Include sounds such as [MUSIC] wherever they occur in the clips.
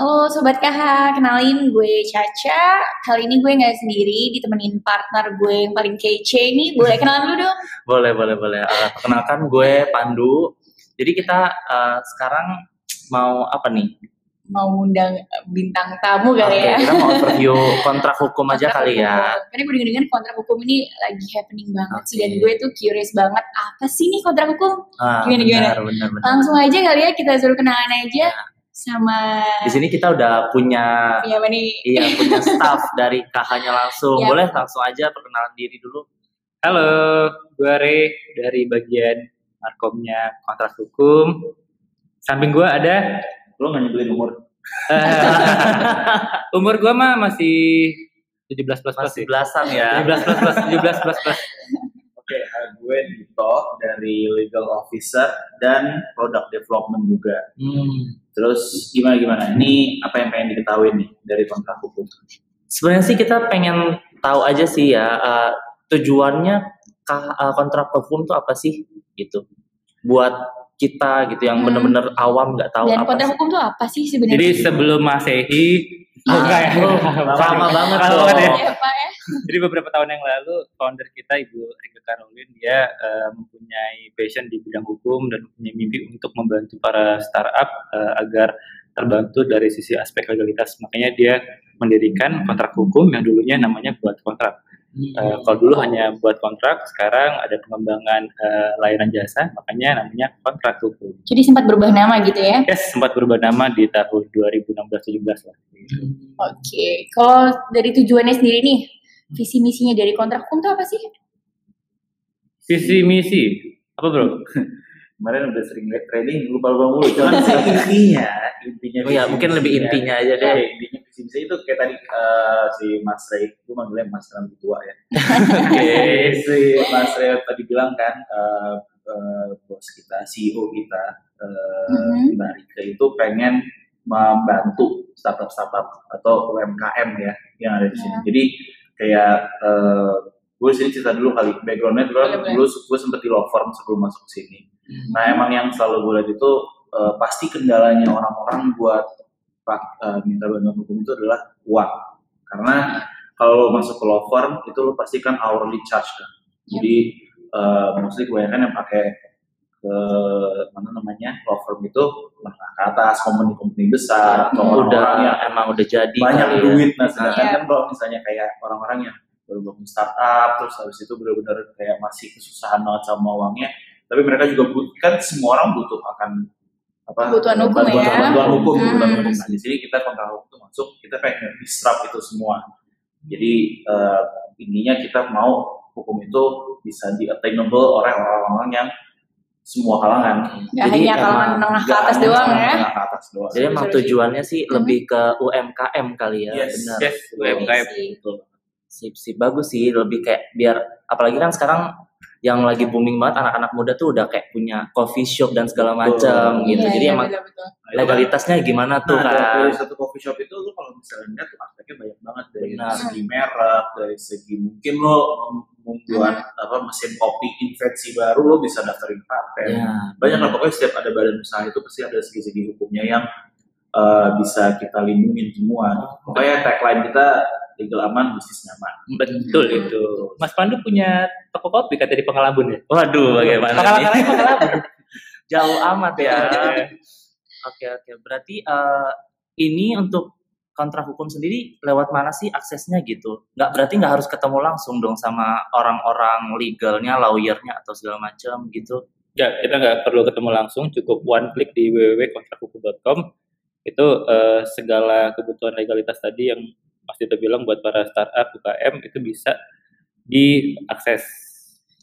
Halo Sobat KH, kenalin gue Caca. Kali ini gue nggak sendiri, ditemenin partner gue yang paling kece ini. Boleh kenalan dulu dong? [LAUGHS] Boleh, boleh, boleh. Uh, perkenalkan gue Pandu. Jadi kita uh, sekarang mau apa nih? Mau undang bintang tamu kali Oke, ya. kita mau overview [LAUGHS] kontrak hukum aja Kontrak kali ya. hukum. Karena gue denger kontrak hukum ini lagi happening banget sih. Dan gue tuh curious banget, apa sih nih kontrak hukum? Ah, Gimana, gimana? benar, benar, benar. Langsung aja kali ya, kita suruh kenalan aja Ya. Sama... Di sini kita udah punya Ya, apa nih? iya punya staff dari KH-nya langsung. Ya. Boleh langsung aja perkenalan diri dulu. Halo, gue Re dari bagian markomnya kontrak hukum. Samping gue ada Lo nggak nyebelin umur? eh, [LAUGHS] umur gue mah masih 17 plus plus Masih sih. belasan ya. 17 plus plus, 17 plus plus. Oke, eh, gue Dito dari Legal Officer dan Product Development juga. Hmm. Terus gimana gimana? Ini apa yang pengen diketahui nih dari kontrak hukum? Sebenarnya sih kita pengen tahu aja sih ya uh, tujuannya K- uh, kontrak hukum tuh apa sih gitu. Buat kita gitu yang Hmm. bener-bener awam nggak tahu Dan apa kontrak sih. hukum tuh apa sih sebenarnya? Jadi sebelum masehi, Ah, enggak ya? oh, [LAUGHS] lama banget Lama loh. banget ya. Ya, Pak ya. Jadi beberapa tahun yang lalu founder kita Ibu Rika Karolin dia eh, mempunyai passion di bidang hukum dan mempunyai mimpi untuk membantu para startup eh, agar terbantu dari sisi aspek legalitas. Makanya dia mendirikan kontrak hukum yang dulunya namanya buat kontrak. Hmm. Eh, kalau dulu hanya buat kontrak, sekarang ada pengembangan eh, layanan jasa, makanya namanya kontrak hukum. Jadi sempat berubah nama gitu ya? Yes, sempat berubah nama di tahun 2016-17 lah. Oke, kalau dari tujuannya sendiri nih, visi misinya dari kontrak hukum tuh apa sih? Visi misi apa bro? [LAUGHS] Kemarin udah sering lihat training, lupa-lupa mulu. Cuman [LAUGHS] intinya, intinya. Oh ya, mungkin lebih misinya- intinya aja Ya, deh. intinya misi itu kayak tadi eh, si Mas Ray, gue manggilnya Mas lebih tua ya. [LAUGHS] Oke. si Mas Ray tadi bilang kan, eh, eh, bos kita, CEO kita, Mhm. Mbak Rika itu pengen membantu startup-startup atau UMKM ya yang ada di sini. Ya. Jadi kayak eh, gue sini cerita dulu kali backgroundnya dulu boleh. dulu gue sempet di law firm sebelum masuk sini. Nah emang yang selalu gue lihat itu eh, pasti kendalanya orang-orang buat pak eh, minta bantuan hukum itu adalah uang. Karena kalau lo masuk ke law firm itu lo pasti kan hourly charge kan. Yep. Jadi eh mostly kebanyakan yang pakai ke mana namanya law firm itu ke atas company-company besar atau udah orang-orang yang emang udah jadi banyak ya. duit nah sedangkan Iya. kan kalau misalnya kayak orang-orang yang baru bangun startup terus habis itu benar-benar kayak masih kesusahan banget sama uangnya tapi mereka juga butuh kan semua orang butuh akan apa Kebutuhan hukum bantuan, ya. bantuan hukum Hmm. kebutuhan hukum nah di sini kita kontrak hukum itu masuk kita pengen disrupt itu semua jadi eh, intinya kita mau hukum itu bisa di attainable oleh orang-orang yang semua kalangan Gak Jadi hanya kalangan emang menengah ke atas doang kalangan ya? menengah ke atas doang Jadi emang tujuannya sih Mhm. lebih ke UMKM kali ya, Yes, benar. Yes, UMKM. Betul. Sip, sip bagus sih, lebih kayak biar apalagi kan sekarang yang lagi booming banget anak-anak muda tuh udah kayak punya coffee shop dan segala Betul. macam gitu. Iya, Jadi iya, emang betul-betul. Nah, kan- legalitasnya gimana tuh Nah, kan? dari satu coffee shop itu lu kalau misalnya lihat tuh aspeknya banyak banget dari Benar. segi merek, dari segi mungkin lo mem- membuat Hmm. apa mesin kopi invensi baru lo bisa daftarin paten. Ya, Banyak lah pokoknya setiap ada badan usaha itu pasti ada segi-segi hukumnya yang eh, bisa kita lindungin semua. Makanya tagline kita legal aman, bisnis nyaman. Betul itu. Mas Pandu punya toko kopi kata di Pengalabun ya? Waduh, bagaimana nih? Pengalaman [LAUGHS] Pengalabun. Jauh amat ya. Iya. Oke, oke. Berarti eh, ini untuk kontrak hukum sendiri lewat mana sih aksesnya gitu? Nggak berarti nggak harus ketemu langsung dong sama orang-orang legalnya, lawyernya atau segala macam gitu. Ya, kita nggak perlu ketemu langsung, cukup one click di www.kontrakhukum.com. Itu eh, segala kebutuhan legalitas tadi yang Mas Dito bilang buat para startup UKM itu bisa diakses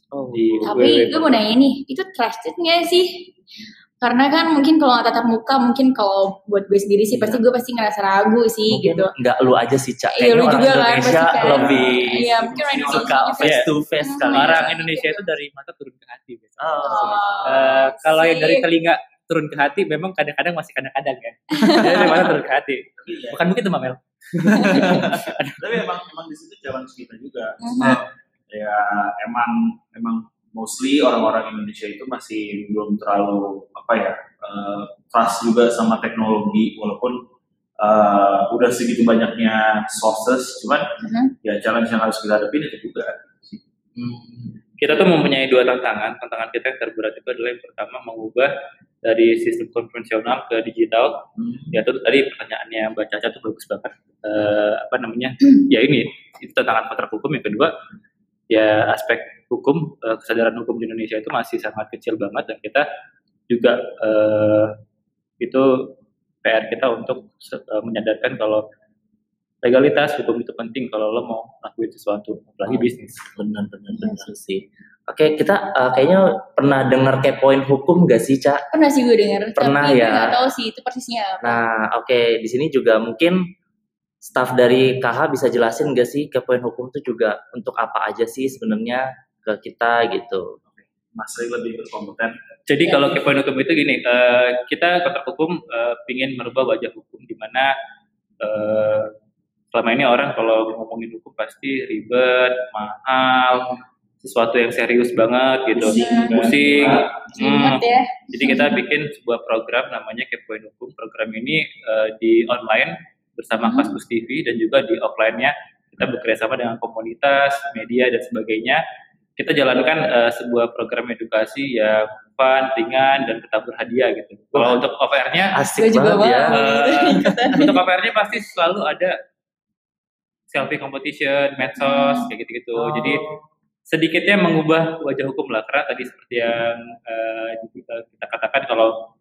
Oh. di Tapi gue mau nanya nih, itu trusted nggak sih? Karena kan mungkin kalau nggak tatap muka, mungkin kalau buat gue sendiri sih pasti gue pasti ngerasa ragu sih Mungkin gitu. nggak lu aja sih, Cak. Iya, lu orang juga kan, Indonesia pasti kan. lebih Iya, mungkin orang Indonesia suka face to face Hmm. kali ya. orang Indonesia itu dari mata turun ke hati. biasanya. Oh. Eh, kalau yang dari telinga turun ke hati memang kadang-kadang masih kadang-kadang ya. [LAUGHS] Jadi dari mana turun ke hati. Tapi ya, Bukan begitu Mbak Mel. [LAUGHS] tapi emang emang di situ jalan kita juga. Nah, ya emang emang mostly orang-orang Indonesia itu masih belum terlalu apa ya eh, trust juga sama teknologi walaupun eh, udah segitu banyaknya sources, cuman Mhm. ya challenge yang harus kita hadapin itu juga. sih. Hmm. kita tuh mempunyai dua tantangan. Tantangan kita yang terberat itu adalah yang pertama mengubah dari sistem konvensional ke digital. Hmm. Ya itu tadi pertanyaannya Mbak Caca tuh bagus banget. Eh, apa namanya? Ya ini itu tantangan kontrak hukum. Yang kedua ya aspek hukum eh, kesadaran hukum di Indonesia itu masih sangat kecil banget dan kita juga eh, itu PR kita untuk eh, menyadarkan kalau legalitas hukum itu penting kalau lo mau lakuin sesuatu apalagi Oh. bisnis. benar benar benar sih oke kita uh, kayaknya pernah dengar kepoin hukum gak sih cak Pernah sih gue denger, Pernah tapi gue ya. nggak tahu sih itu persisnya apa. nah oke di sini juga mungkin staff dari KH bisa jelasin gak sih kepoin hukum itu juga untuk apa aja sih sebenarnya ke kita gitu Mas lebih berkompeten. Jadi Ya. kalau kepoin hukum itu gini, eh, kita kontrak hukum eh, ingin merubah wajah hukum di mana eh, selama ini orang kalau ngomongin hukum pasti ribet, mahal, sesuatu yang serius banget gitu, Pusing, kan? pusing. Ingat Hmm. ya. Jadi kita bikin sebuah program namanya Kepoin Hukum. Program ini eh, di online bersama Hmm. Kaskus TV dan juga di offline-nya kita bekerja sama dengan komunitas, media dan sebagainya. Kita jalankan eh, sebuah program edukasi yang fun, ringan dan tetap berhadiah gitu. Kalau untuk OPR-nya, asik banget ya [LAUGHS] ikutan. untuk OPR-nya pasti selalu ada selfie competition, medsos, kayak gitu-gitu. Oh. Jadi sedikitnya mengubah wajah hukum lah. Karena tadi seperti yang eh, kita kita katakan kalau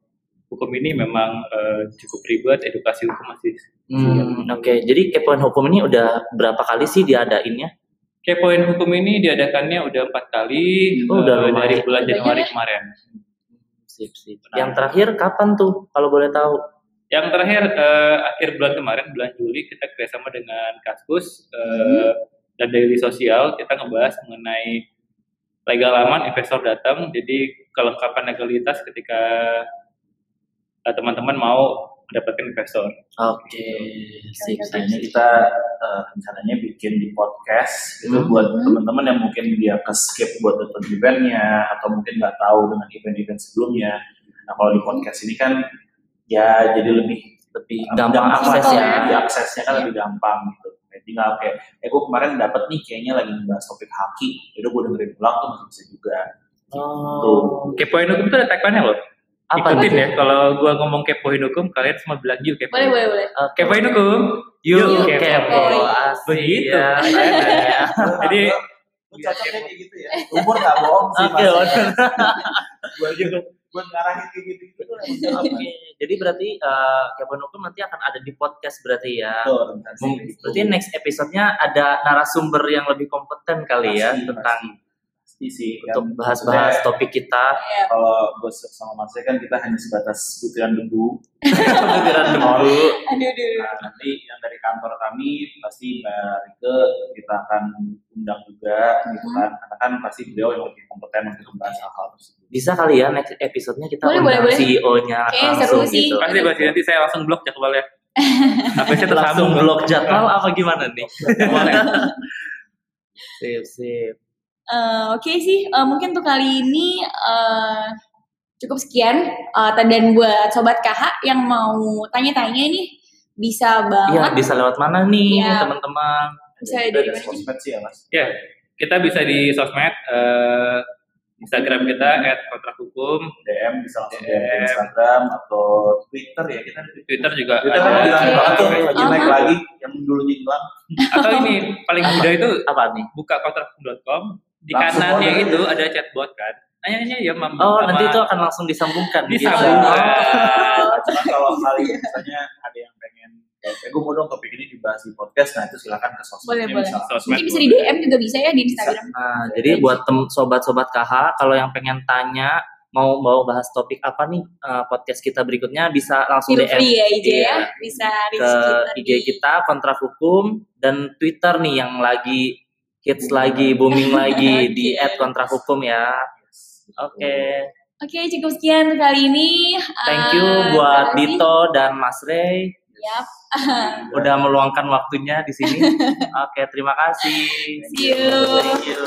hukum ini memang eh, cukup ribet, edukasi hukum masih. Hmm, oke. jadi kepoin hukum ini udah berapa kali sih diadainnya? Kepoin hukum ini diadakannya udah empat kali Oh, udah lumayan. dari bulan Januari kemarin. sip sip. Yang terakhir kapan tuh kalau boleh tahu? Yang terakhir eh, akhir bulan kemarin bulan Juli kita kerjasama dengan Kaskus eh, dan Daily Sosial kita ngebahas mengenai legal aman investor datang jadi kelengkapan legalitas ketika eh, teman-teman mau mendapatkan investor. oke sip, Kayaknya sip. kita eh, rencananya bikin di podcast itu Hmm. buat Hmm. teman-teman yang mungkin dia ke skip buat nonton eventnya atau mungkin nggak tahu dengan event-event sebelumnya. Nah kalau di podcast ini kan ya jadi lebih lebih gampang akses ya Lebih aksesnya kan Iya. lebih gampang gitu. Tinggal kayak, eh gue kemarin dapet nih kayaknya lagi ngebahas topik haki, jadi gue dengerin ulang tuh masih bisa juga. oh Kepoin hukum itu ada tagline loh. apa Ikutin tuh? ya kalau gua ngomong kepoin hukum kalian semua bilang yuk kepoin. Boleh, boleh, boleh. Oke. Kepoin hukum. Yuk, Yuk, kepo. kepo. Begitu. ya. Jadi [LAUGHS] Jadi lu cocoknya kayak gitu ya. Umur gak bohong sih Oke, mas. bener. Gue juga buat ngarahin kayak gitu gitu. Oke, jadi berarti eh, kepoin hukum nanti akan ada di podcast berarti ya. Betul. Berarti next episode-nya ada narasumber yang lebih kompeten kali ya tentang pasti sih untuk Yang bahas-bahas topik kita. Ya. Kalau gue sama Mas kan kita hanya sebatas butiran debu. [LAUGHS] Butiran debu. Aduh, aduh. Nah, nanti yang dari kantor kami pasti Mbak Rike kita akan undang juga gitu kan. Karena kan pasti beliau yang lebih kompeten untuk membahas hal-hal tersebut. Bisa kali ya next episode-nya kita Boleh, undang. CEO-nya langsung seru sih. gitu. Pasti pasti nanti saya langsung blok jadwalnya. Apa sih Langsung blok jadwal apa gimana nih? [LAUGHS] sip, sip. Eh, Oke sih, eh, mungkin untuk kali ini eh, cukup sekian. Eh, dan buat sobat KH yang mau tanya-tanya nih, bisa Iya, banget. bisa lewat mana nih Iya. teman-teman? Bisa Ada dari sosmed sih ya Mas. Ya, kita bisa di sosmed eh, Instagram kita @kontrak hukum, DM bisa langsung DM DM. Instagram atau Twitter ya kita ada Twitter juga Twitter ada. kan lagi Oke. banget tuh, lagi naik lagi yang dulunya hilang. Atau ini paling mudah itu Apa nih? buka kontrakhukum.com di Langsung kanannya order. itu ada chatbot kan. Nanya-nanya ya mam. Oh, sama- nanti itu akan langsung disambungkan. gitu. Disambungkan. Cuman kalau kali misalnya ada yang pengen kayak gue mau dong topik ini dibahas di podcast, nah itu silakan ke sosmednya Boleh, boleh. bisa. Sosmed Mungkin bisa di DM juga bisa ya di Instagram. Nah, jadi buat tem- sobat-sobat KH, kalau yang pengen tanya mau mau bahas topik apa nih eh, podcast kita berikutnya bisa langsung Feel DM free ya IG Iya. ya. Bisa reach ke kita IG kita kontrak hukum dan Twitter nih yang lagi hits lagi booming [LAUGHS] lagi di Oke. @kontrahukum ya. Oke, Oke, cukup sekian kali ini. thank you Eh, buat terima kasih. Dito dan Mas Ray Yap. [LAUGHS] udah meluangkan waktunya di sini. [LAUGHS] Oke, terima kasih. See you. Thank you.